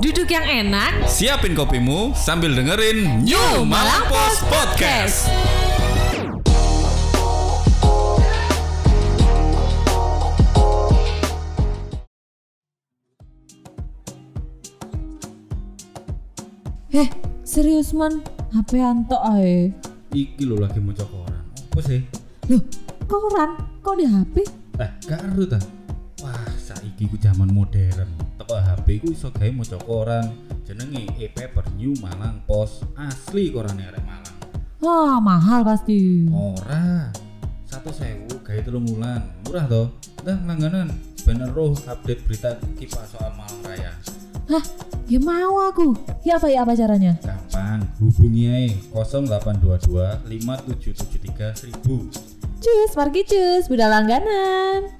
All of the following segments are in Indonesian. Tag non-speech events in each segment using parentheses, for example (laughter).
Duduk yang enak, Siapin kopimu sambil dengerin New Malang Post Podcast. Heh, serius man, HP antok ae. Iki lo lagi mau koran. Apa sih? Loh, koran kok di HP? Eh, karo ta. Wah, saiki ku zaman modern. Teko HP ku iso gawe maca koran. Jenenge e-paper New Malang Post. Asli korane arek Malang. Wah, mahal pasti. Ora. Satu sewu gawe telung wulan. Murah toh. Dah langganan. Bener roh update berita kipas soal Malang Raya. Hah, ya mau aku. Ya apa ya apa caranya? Gampang, hubungi ae 0822 5773 1000. Cus, pergi cus, beda langganan.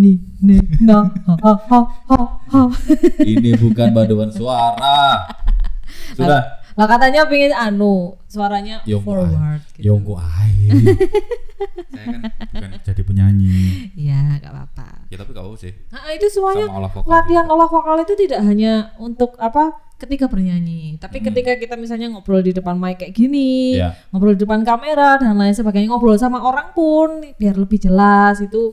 Hmm, Nih, nih, nah, ha, ha, ha, ha, ha. ini bukan paduan suara. (laughs) Sudah. Lah katanya pengen anu, suaranya Yo, forward gitu. kok ae. (laughs) Saya kan bukan jadi penyanyi. Iya, gak apa-apa. Ya tapi kau sih. Nah, itu semuanya Sama olah vokal latihan olah vokal itu tidak hanya untuk apa ketika bernyanyi, tapi ketika kita misalnya ngobrol di depan mic kayak gini, Iya. ngobrol di depan kamera dan lain sebagainya, ngobrol sama orang pun biar lebih jelas itu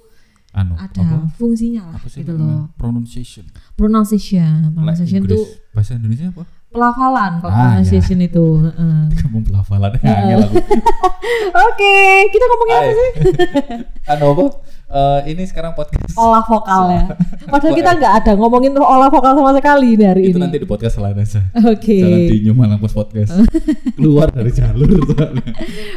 Anu, ada apa? fungsinya lah Apa sih gitu loh. Pronunciation. Pronunciation, pronunciation itu bahasa Indonesia apa? pelafalan kalau Ah, pronunciation itu. heeh. (laughs) Ngomong pelafalan aku. (laughs) Oke, kita ngomongin apa sih? (laughs) Anu apa? Eh, ini sekarang podcast. Olah vokal ya. Padahal kita nggak ada ngomongin olah vokal sama sekali dari Itu ini. nanti di podcast lain aja. Oke. Jangan di New Malang Post Podcast. Keluar dari jalur.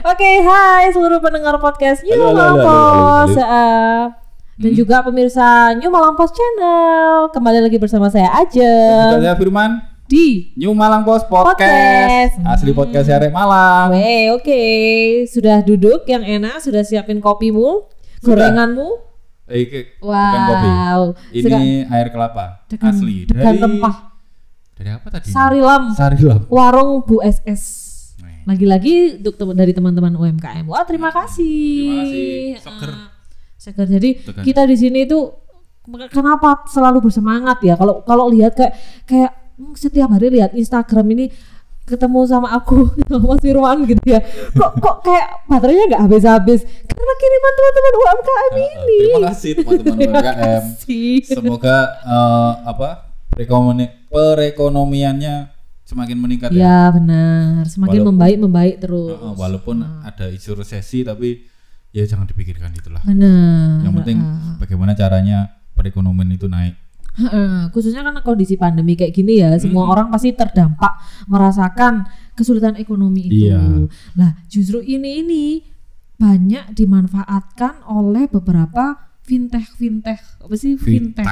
Oke, hai seluruh pendengar podcast New Malang halo, halo, halo, Post dan juga pemirsa New Malang Post Channel. Kembali lagi bersama saya aja Saya Firman, di New Malang Post Podcast. Podcast. Asli podcast Arek Malang. Weh, oke. Sudah duduk yang enak, sudah siapin kopimu, Sudah. gorenganmu. Eh, bukan kopi. Wow. Ini Seka- air kelapa dengan, asli dengan dari rempah dari apa tadi? Sarilam, Sarilam. warung Bu SS. Lagi-lagi untuk teman dari teman-teman UMKM. Wah, terima kasih. Terima kasih. Seger. Ah, seger. Jadi Tuh kan. kita di sini itu kenapa selalu bersemangat ya? Kalau kalau lihat kayak kayak hmm, setiap hari lihat Instagram ini ketemu sama aku (laughs) sama Mas Firman gitu ya. Kok kok kayak baterainya nggak habis-habis karena kiriman teman-teman UMKM ini. Ah, Terima kasih teman-teman (laughs) UMKM. kasih. Semoga eh, apa perekonomi- perekonomiannya semakin meningkat ya. Ya benar, semakin Walaupun- membaik membaik terus. Heeh, walaupun ada isu resesi tapi ya jangan dipikirkan itulah. Benar. Yang penting bagaimana caranya perekonomian itu naik. Khususnya kan kondisi pandemi kayak gini ya, semua orang pasti terdampak merasakan kesulitan ekonomi itu. Iya. Lah, justru ini ini banyak dimanfaatkan oleh beberapa fintech fintech apa sih fintech?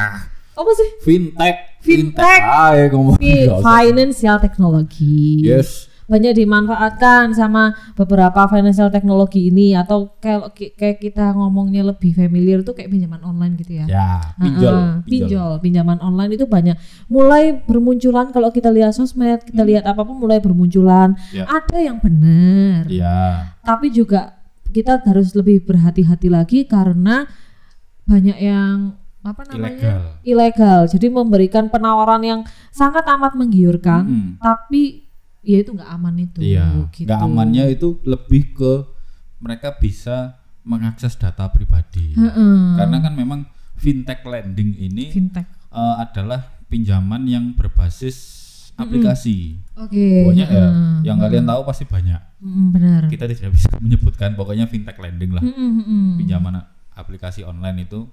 Apa sih? Fintech. Fintech. Ayo ngomong. Fi- Nggak usah. Financial technology. Yes. Banyak dimanfaatkan sama beberapa financial teknologi ini atau kayak kayak kita ngomongnya lebih familiar tuh kayak pinjaman online gitu ya. Ya, pinjol. Heeh, pinjol, pinjaman online itu banyak mulai bermunculan kalau kita lihat sosmed, kita lihat apa pun mulai bermunculan. Hmm. Ya. Ada yang benar, Iya. tapi juga kita harus lebih berhati-hati lagi karena banyak yang apa namanya ilegal. Jadi memberikan penawaran yang sangat amat menggiurkan, Mm-mm. tapi ya itu nggak aman itu. Iya. gitu. Nggak amannya itu lebih ke mereka bisa mengakses data pribadi. Heeh. Karena kan memang fintech lending ini fintech. eh, adalah pinjaman yang berbasis aplikasi. Oke. Pokoknya ya, heeh. yang kalian tahu pasti banyak. Mm, benar. Kita tidak bisa (laughs) menyebutkan pokoknya fintech lending lah. Mm, mm, mm. Pinjaman aplikasi online itu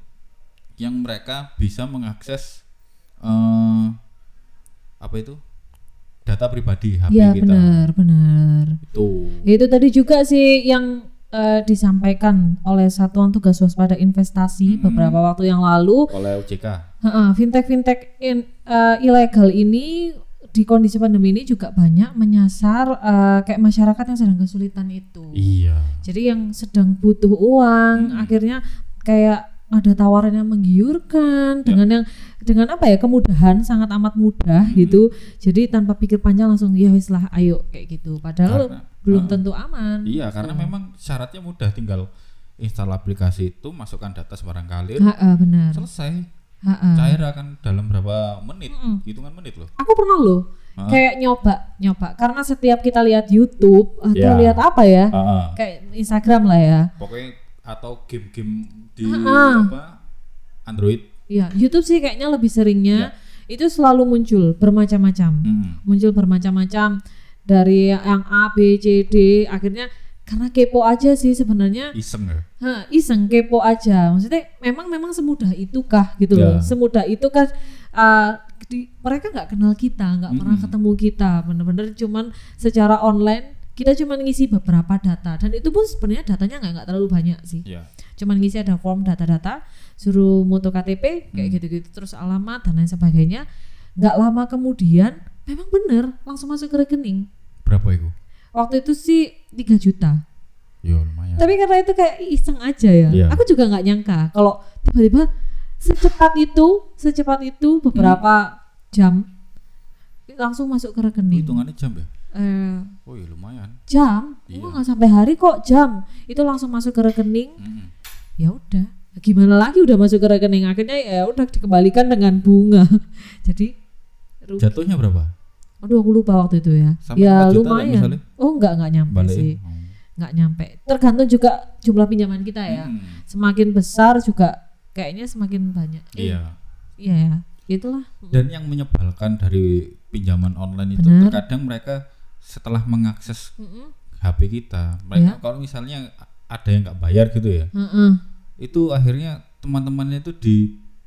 yang mereka bisa mengakses eh apa itu? Data pribadi HP Iya kita. benar benar. Itu. Ya, Itu tadi juga sih yang eh, disampaikan oleh Satuan Tugas Waspada Investasi beberapa waktu yang lalu. Oleh OJK. fintech fintech in, eh, ilegal ini di kondisi pandemi ini juga banyak menyasar eh, kayak masyarakat yang sedang kesulitan itu. Iya. Jadi yang sedang butuh uang akhirnya kayak ada tawaran yang menggiurkan Ya. dengan yang dengan apa ya kemudahan sangat amat mudah Hmm. gitu jadi tanpa pikir panjang langsung ya wis lah ayo kayak gitu padahal Karena- belum ah. tentu aman Iya, karena memang syaratnya mudah tinggal install aplikasi itu, masukkan data sembarang kalir, Ha-ha, benar selesai. Ha-ha. Cair akan dalam berapa menit, Mm-mm. hitungan menit loh. aku pernah loh Ah. kayak nyoba nyoba karena setiap kita lihat YouTube atau Ya. lihat apa ya Ah, kayak Instagram lah ya Pokoknya atau game-game di Ah. apa Android. Iya, YouTube sih kayaknya lebih Ya. seringnya itu selalu muncul bermacam-macam. Mm. Muncul bermacam-macam dari yang A, B, C, D akhirnya karena kepo aja sih sebenarnya Iseng ya. ha, iseng kepo aja. Maksudnya memang memang semudah itu kah gitu loh. Ya. Semudah itu kan uh, di- mereka nggak kenal kita, nggak pernah Mm-mm. ketemu kita. Bener-bener cuman secara online kita cuman ngisi beberapa data dan itu pun sebenarnya datanya nggak nggak terlalu banyak sih Iya. cuman ngisi ada form data-data suruh moto KTP kayak Hmm. gitu-gitu terus alamat dan lain sebagainya nggak lama kemudian memang bener langsung masuk ke rekening Berapa itu? waktu itu sih 3 juta Ya lumayan. tapi karena itu kayak iseng aja ya Iya. aku juga nggak nyangka kalau tiba-tiba secepat itu secepat itu beberapa jam langsung masuk ke rekening hitungannya jam ya? Eh, Oh iya lumayan. jam Iya. oh, nggak sampai hari kok jam itu langsung masuk ke rekening Mm. ya udah gimana lagi udah masuk ke rekening akhirnya ya udah dikembalikan dengan bunga (laughs) jadi rugi. Jatuhnya berapa? aduh aku lupa waktu itu ya Sampai ya 4 juta nggak lumayan misalnya? oh enggak enggak nyampe Balik. sih Oh. nggak nyampe tergantung juga jumlah pinjaman kita ya Hmm. semakin besar juga kayaknya semakin banyak Eh, Iya. iya ya itulah Dan yang menyebalkan dari pinjaman online itu Benar. terkadang mereka setelah mengakses Mm-mm. HP kita, mereka Iya. kalau misalnya ada yang nggak bayar gitu ya, Heeh. itu akhirnya teman-temannya itu di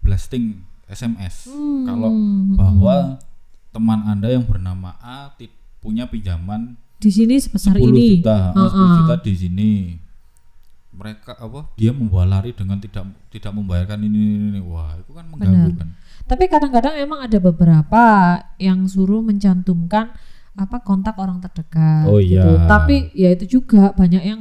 blasting SMS Hmm. kalau bahwa teman anda yang bernama A punya pinjaman di sini sebesar 10 ini juta, eh, Heeh. 10 juta di sini. Mereka apa? Dia membawa lari dengan tidak tidak membayarkan ini, ini, ini. Wah, itu kan mengganggu Benar. kan. Tapi kadang-kadang emang ada beberapa yang suruh mencantumkan apa kontak orang terdekat. Oh gitu. iya. Tapi ya itu juga banyak yang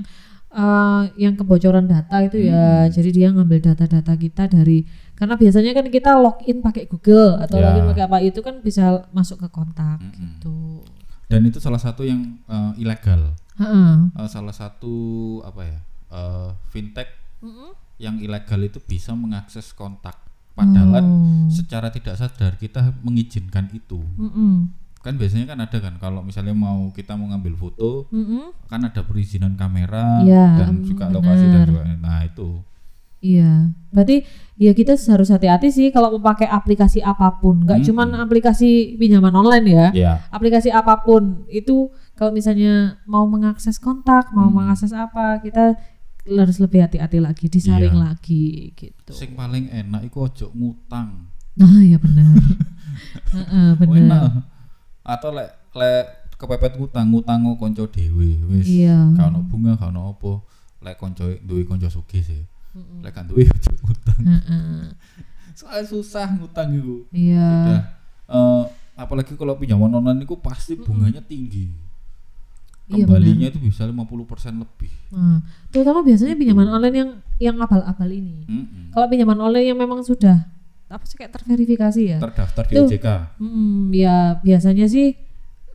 eh, yang kebocoran data itu ya. Hmm. Jadi dia ngambil data-data kita dari karena biasanya kan kita login pakai Google atau Ya. login pakai apa itu kan bisa masuk ke kontak Mm-mm. gitu. Dan itu salah satu yang eh, ilegal. Heeh. Eh, salah satu apa ya? eh, fintech Mm-mm. yang ilegal itu bisa mengakses kontak. Padahal Oh. secara tidak sadar kita mengizinkan itu. Mm-mm. Kan biasanya kan ada kan kalau misalnya mau kita mau ngambil foto Mm-mm. kan ada perizinan kamera Iya, dan mm, juga lokasi dan benar. sebagainya. Nah, itu. Iya, berarti ya kita harus hati-hati sih kalau memakai aplikasi apa pun, nggak Mm-mm. cuman aplikasi pinjaman online ya. Ya. Aplikasi apa pun itu kalau misalnya mau mengakses kontak, mau Hmm. mengakses apa, kita harus lebih hati-hati lagi, disaring Iya. lagi gitu. Sing paling enak iku ojo ngutang. Nah, ya benar. (laughs) Heeh, Oh, enak. Atau lek lek kepepet ngutang, ngutang kok kanca dhewe wis. Iya. Gak ono bunga, gak ono apa. Lek kanca duwe kanca sugih sih. Mm-mm. Lek kan duwe (laughs) ojo ngutang. Heeh. Soalnya susah ngutang iku. Iya. Udah. Eh, apalagi kalau pinjaman online itu pasti bunganya tinggi. Iya, Kembalinya itu bisa 50% lebih. Nah, terutama biasanya Gitu. pinjaman online yang yang abal-abal ini. Mm-mm. Kalau pinjaman online yang memang sudah apa sih kayak terverifikasi ya? Terdaftar di Tuh. OJK. Hmm, ya biasanya sih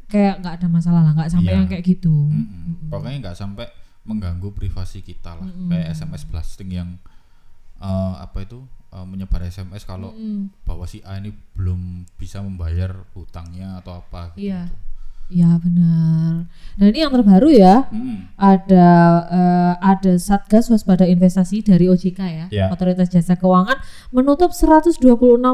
kayak nggak ada masalah lah, nggak sampai Iya. yang kayak gitu. Mm-mm. Pokoknya nggak sampai mengganggu privasi kita lah. Mm-mm. Kayak SMS blasting yang eh, apa itu eh, menyebar SMS kalau Mm-mm. bahwa si A ini belum bisa membayar hutangnya atau apa. gitu. Iya. Iya benar. Dan ini yang terbaru ya, Mm. ada eh, ada Satgas Waspada Investasi dari OJK ya, Ya. Otoritas Jasa Keuangan menutup 126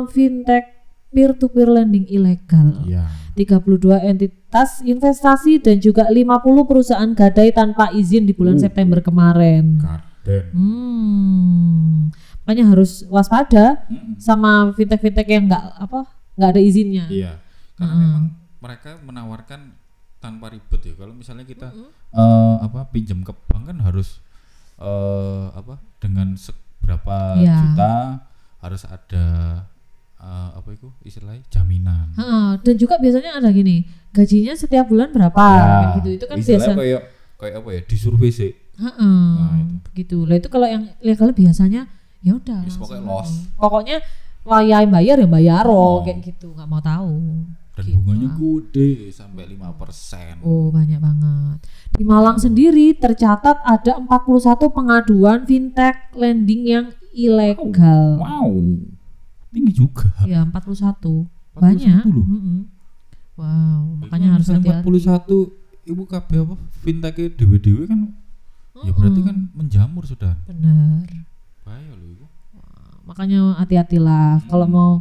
fintech peer-to-peer lending ilegal. Iya. 32 entitas investasi dan juga 50 perusahaan gadai tanpa izin di bulan Uh. September kemarin. Garden. Hmm, makanya harus waspada Mm-mm. sama fintech-fintech yang nggak apa nggak ada izinnya. Iya. Karena Mm-mm. memang mereka menawarkan tanpa ribet ya. Kalau misalnya kita eh, apa pinjam ke bank kan harus eh, apa dengan seberapa Iya. juta harus ada eh, apa itu istilahnya jaminan. Heeh, dan juga biasanya ada gini, gajinya setiap bulan berapa Ya, gitu. Itu kan biasa. kayak kayak apa ya disurvei sih. Heeh, Nah, itu. gitu. Lah itu kalau yang legal biasanya ya udah pokoknya los. Mm. pokoknya wayai bayar ya bayar Oh. kayak gitu nggak mau tahu Dan Gitu. bunganya gede sampai 5%. Oh banyak banget. Di Malang sendiri tercatat ada 41 pengaduan fintech lending yang ilegal. Wow. Tinggi juga. Ya 41. 41 Banyak. loh. Mm-mm. Wow, makanya harus hati-hati. 41 ibu kabeh apa fintech dewe-dewe kan ya berarti kan menjamur sudah. Bener. Bahaya loh itu. Makanya hati-hatilah kalau Hmm. mau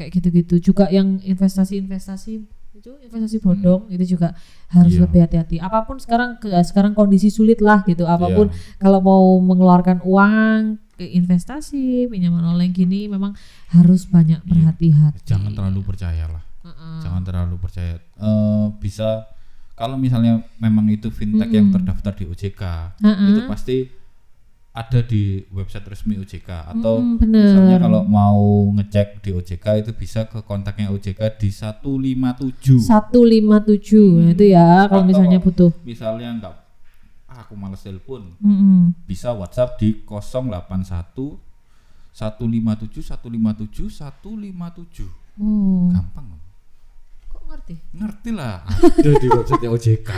kayak gitu-gitu. Juga yang investasi-investasi itu investasi bodong itu juga harus Iya. lebih hati-hati. Apa pun sekarang ke sekarang kondisi sulit lah gitu. Apa pun Iya. kalau mau mengeluarkan uang ke investasi pinjaman online gini memang harus banyak Iya. berhati-hati. Jangan terlalu percaya lah. Heeh. Jangan terlalu percaya. Eh bisa kalau misalnya memang itu fintech yang Mm-mm. terdaftar di OJK, Heeh. itu pasti ada di website resmi OJK atau Mm, bener. misalnya kalau mau ngecek di OJK itu bisa ke kontaknya OJK di 157. 157 itu ya kalau Atau- misalnya butuh. Misalnya enggak ah, aku males telepon, Mm-mm. bisa WhatsApp di 081 157 157 157. Oh. Gampang. loh. Kok ngerti? Ngerti lah, ada di website OJK.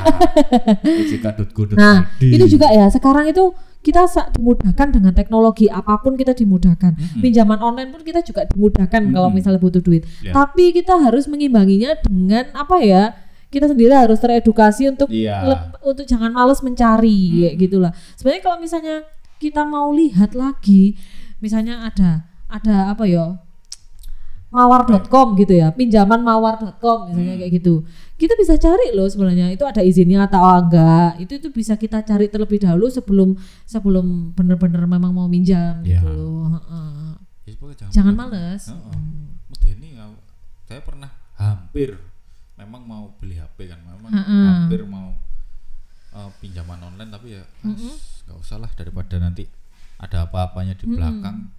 (laughs) ojk.go.id. Nah, itu juga ya. Sekarang itu kita dimudahkan dengan teknologi apa pun kita dimudahkan. Mm-mm. Pinjaman online pun kita juga dimudahkan kalau Mm-mm. misalnya butuh duit. Ya. Tapi kita harus mengimbanginya dengan apa ya? Kita sendiri harus teredukasi untuk Iya. lep- untuk jangan males mencari kayak gitulah. Sebenarnya kalau misalnya kita mau lihat lagi, misalnya ada ada apa ya? mawar.com gitu ya, pinjaman mawar.com misalnya Hmm. kayak gitu. Kita bisa cari loh sebenarnya itu ada izinnya atau enggak. Itu itu bisa kita cari terlebih dahulu sebelum sebelum benar-benar memang mau minjam gitu Ya. loh. Heeh. Ya, Jangan males. Heeh. Hmm. Medeni ya, saya pernah hampir memang mau beli HP kan, memang Heeh. hampir mau uh, pinjaman online tapi ya nggak usah lah daripada nanti ada apa-apanya di belakang,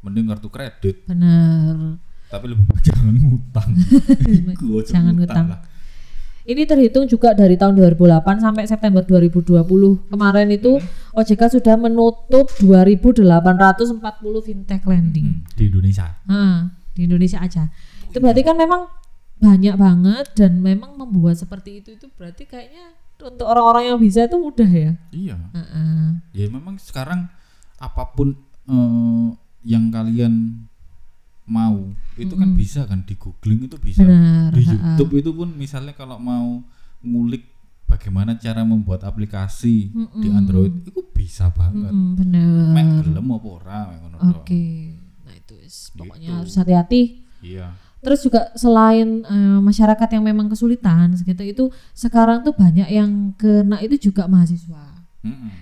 mending kartu kredit. Benar. Tapi lebih baik jangan ngutang. (laughs) Iku aja Jangan ngutang. lah. Ini terhitung juga dari tahun 2008 sampai September 2020. Kemarin itu OJK sudah menutup 2.840 fintech lending. Hmm, di Indonesia. Nah, di Indonesia aja. Itu berarti kan memang banyak banget dan memang membuat seperti itu itu berarti kayaknya untuk orang-orang yang bisa itu mudah ya. Iya. Heeh. Ya memang sekarang apa pun eh, yang kalian mau itu kan Mm-mm. bisa kan di googling itu bisa Benar. di. YouTube itu pun misalnya kalau mau ngulik bagaimana cara membuat aplikasi di Mm-mm. Android itu bisa banget. Benar. Mek gelem apa ora. Oke. Nah, itu wis. pokoknya Gitu. harus hati-hati. Iya. Terus juga selain eh, masyarakat yang memang kesulitan segitu itu sekarang tuh banyak yang kena itu juga mahasiswa.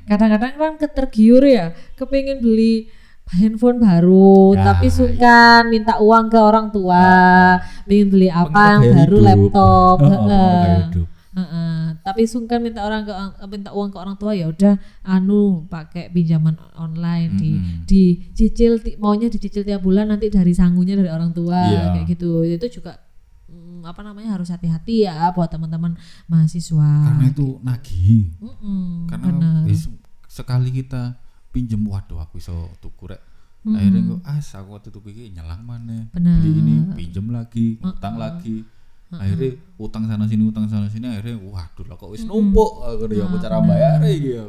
Kadang-kadang kan ketergiur ya, kepingin beli handphone baru, Ya, tapi sungkan minta uang ke orang tua, pengen beli apa yang baru hidup. laptop, Oh, oh, heeh. gaya hidup. Heeh. tapi sungkan minta orang ke minta uang ke orang tua ya udah anu pakai pinjaman online di Mm-mm. dicicil ti- maunya dicicil tiap bulan nanti dari sangunya dari orang tua Iya. kayak gitu itu juga mm, apa namanya harus hati-hati ya buat teman-teman mahasiswa Karena itu nagih. Mm-mm, Karena bener. is- sekali kita pinjem waduh aku iso tuku rek. Mm-mm. Akhirnya kok ah aku waktu tuku iki nyelang mana. Bener. Beli ini pinjem lagi, utang lagi. Akhirnya utang sana sini utang sana sini akhirnya waduh lah kok wis numpuk akhirnya ya aku cara bayar iki ya.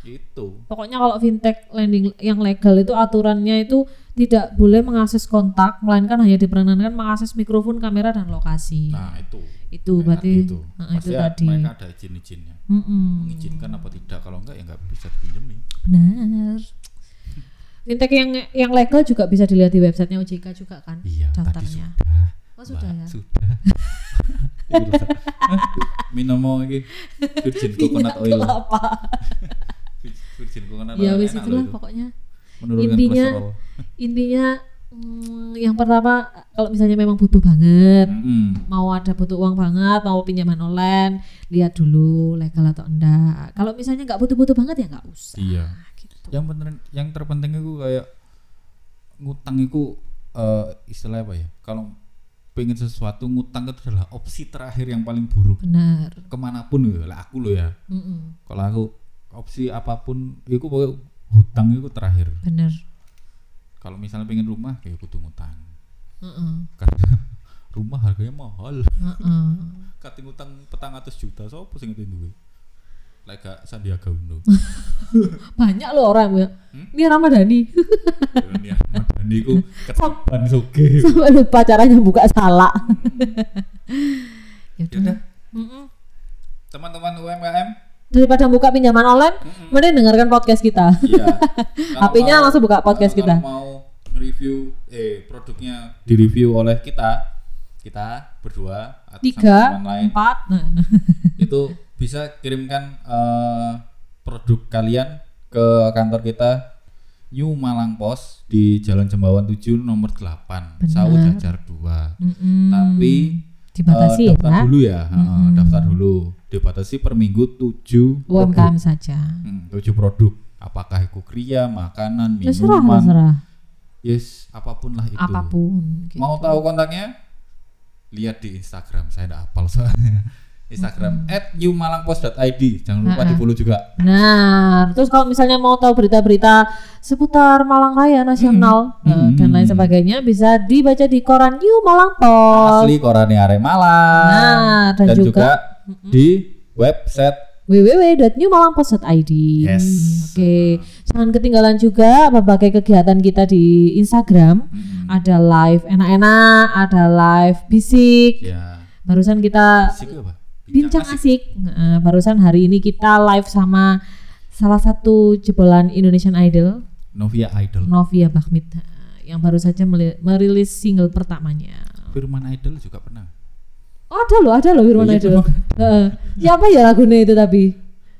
Gitu. Pokoknya kalau fintech lending yang legal itu aturannya itu tidak boleh mengakses kontak, melainkan hanya diperkenankan mengakses mikrofon, kamera dan lokasi. Nah, itu. itu Kayak berarti gitu. Nah, itu Pasti ya tadi. mereka ada izin-izinnya. Mm-mm. Mengizinkan apa tidak kalau enggak ya enggak bisa dipinjemin. Benar. Fintech yang yang legal juga bisa dilihat di websitenya OJK juga kan Iya, tadi daftarnya. sudah. Oh sudah Mbak, ya. Sudah. (laughs) Minum mau iki virgin coconut oil. Kelapa. Ya wis itulah itu. pokoknya. Menurunkan intinya- kolesterol. Intinya mm, yang pertama kalau misalnya memang butuh banget, Mm-mm. mau ada butuh uang banget, mau pinjaman online, lihat dulu legal atau enggak. Kalau misalnya nggak butuh-butuh banget ya nggak usah. Iya. Gitu. Yang bener yang terpenting itu kayak ngutang itu eh, istilah apa ya? Kalau pengen sesuatu ngutang itu adalah opsi terakhir yang paling buruk Benar. ke mana pun lah aku lo ya Mm-mm. kalau aku opsi apa pun itu hutang itu terakhir Benar. kalau misalnya pengen rumah ya kudu ngutang Heeh. karena (laughs) rumah harganya mahal Heeh. (laughs) kating utang petang atus juta sopo sing ngerti duwe lek gak Sandiaga Uno (laughs) Banyak loh orang ya. Hmm? Ini Ramadhani. ya Madani ku ketiban suge Sampai lupa caranya buka salak. ya ya udah Mm-mm. teman-teman UMKM Daripada buka pinjaman online, mending dengarkan podcast kita. iya (laughs) HP-nya langsung buka podcast kalau kita. mau review eh produknya direview oleh kita kita berdua atau Tiga, lain empat. Nah. (laughs) itu bisa kirimkan eh, produk kalian ke kantor kita New Malang Pos di Jalan Jembawan 7 nomor 8 Sawu. Jajar 2 Mm-mm. tapi dibatasi ya. daftar dulu ya heeh, daftar dulu dibatasi per minggu 7 produk. UMKM saja. Hmm, 7 produk. Apakah itu kria makanan Terserah, minuman? terserah. yes apa pun lah itu. Apa pun. gitu. mau tahu kontaknya? Lihat di Instagram. Saya tidak hafal soalnya. (laughs) Instagram at newmalangpost.id jangan lupa di follow juga. Nah, terus kalau misalnya mau tahu berita-berita seputar Malang Raya Nasional eh, Hmm. dan lain sebagainya bisa dibaca di koran New Malang Post. asli korannya Are Malang. Nah, dan dan, juga, juga di website www.newmalangpost.id. Yes. Oke, jangan ketinggalan juga berbagai kegiatan kita di Instagram. Hmm, Ada live enak-enak, ada live bisik. ya Barusan kita asik apa bincang asik. Nah, barusan hari ini kita live sama salah satu jebolan Indonesian Idol, Novia Idol Novia Bahmit, Nah, yang baru saja merilis single pertamanya. Firman Idol juga pernah Oh, ada loh, ada loh Firman Oh, iya, Idol. emang. Heeh. Siapa ya lagunya itu tapi?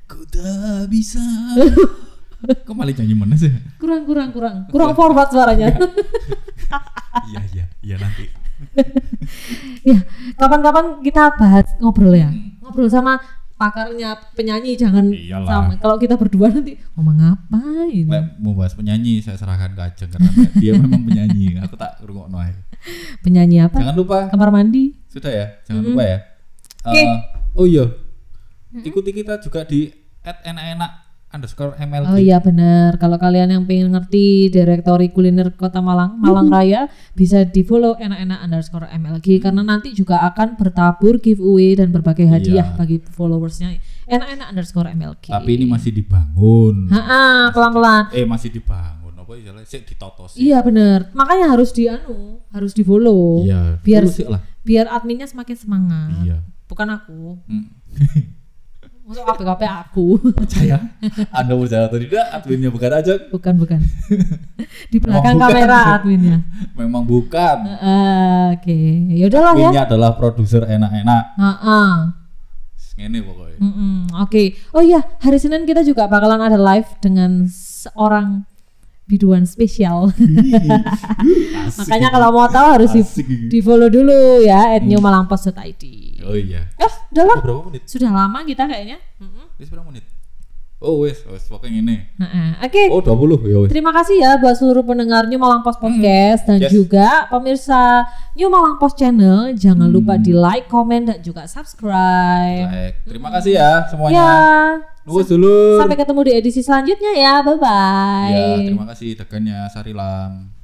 ku tak bisa (laughs) kok malah nyanyi mana sih Kurang, kurang, kurang, kurang forward suaranya. (laughs) iya iya iya nanti ya, kapan-kapan kita bahas ngobrol ya, ngobrol sama pakarnya penyanyi jangan Iyalah. sama. Kalau kita berdua nanti ngomong apa ini? Lek mau bahas penyanyi saya serahkan ke Ajeng karena dia (laughs) memang penyanyi aku tak rungokno Penyanyi apa? jangan lupa Kamar mandi. Sudah ya? Jangan lupa ya. Oke. Eh, oh iya. Ikuti kita juga di enak-enak underscore MLG Oh iya benar. Kalau kalian yang pengen ngerti direktori kuliner Kota Malang, Malang Raya, bisa di follow enak-enak underscore MLG karena nanti juga akan bertabur giveaway dan berbagai hadiah Iya. bagi followersnya. Enak-enak underscore MLG. tapi ini masih dibangun. Pelan-pelan. eh masih dibangun apa istilahnya sih ditotos Iya benar. Makanya harus di anu, harus di follow. iya Biar lah biar adminnya semakin semangat. iya Bukan aku. Hmm. (laughs) Masuk KPKP aku. percaya (laughs) anda percaya atau tidak adminnya bukan aja bukan bukan. (laughs) di belakang bukan. kamera adminnya. memang bukan Oke, ya udahlah ya. adminnya adalah produser enak-enak Heeh. ini pokoknya Mm-mm, Oke. Oh iya, hari Senin kita juga bakalan ada live dengan seorang biduan spesial. (laughs) Makanya kalau mau tahu harus di, Asik. di follow dulu ya @newmalangpost.id. oh iya Ya, udah lah. Berapa menit Sudah lama kita kayaknya. Wis berapa menit oh wis wis pokoknya ini. Oke. oh 20 ya wis Terima kasih ya buat seluruh pendengar New Malang Post Podcast dan Yes. juga pemirsa New Malang Post Channel. Jangan lupa di like, komen dan juga subscribe. Baik, terima kasih ya semuanya. Ya. Nuwun dulur. Sampai ketemu di edisi selanjutnya ya. Bye bye. Ya, terima kasih degannya Sarilam.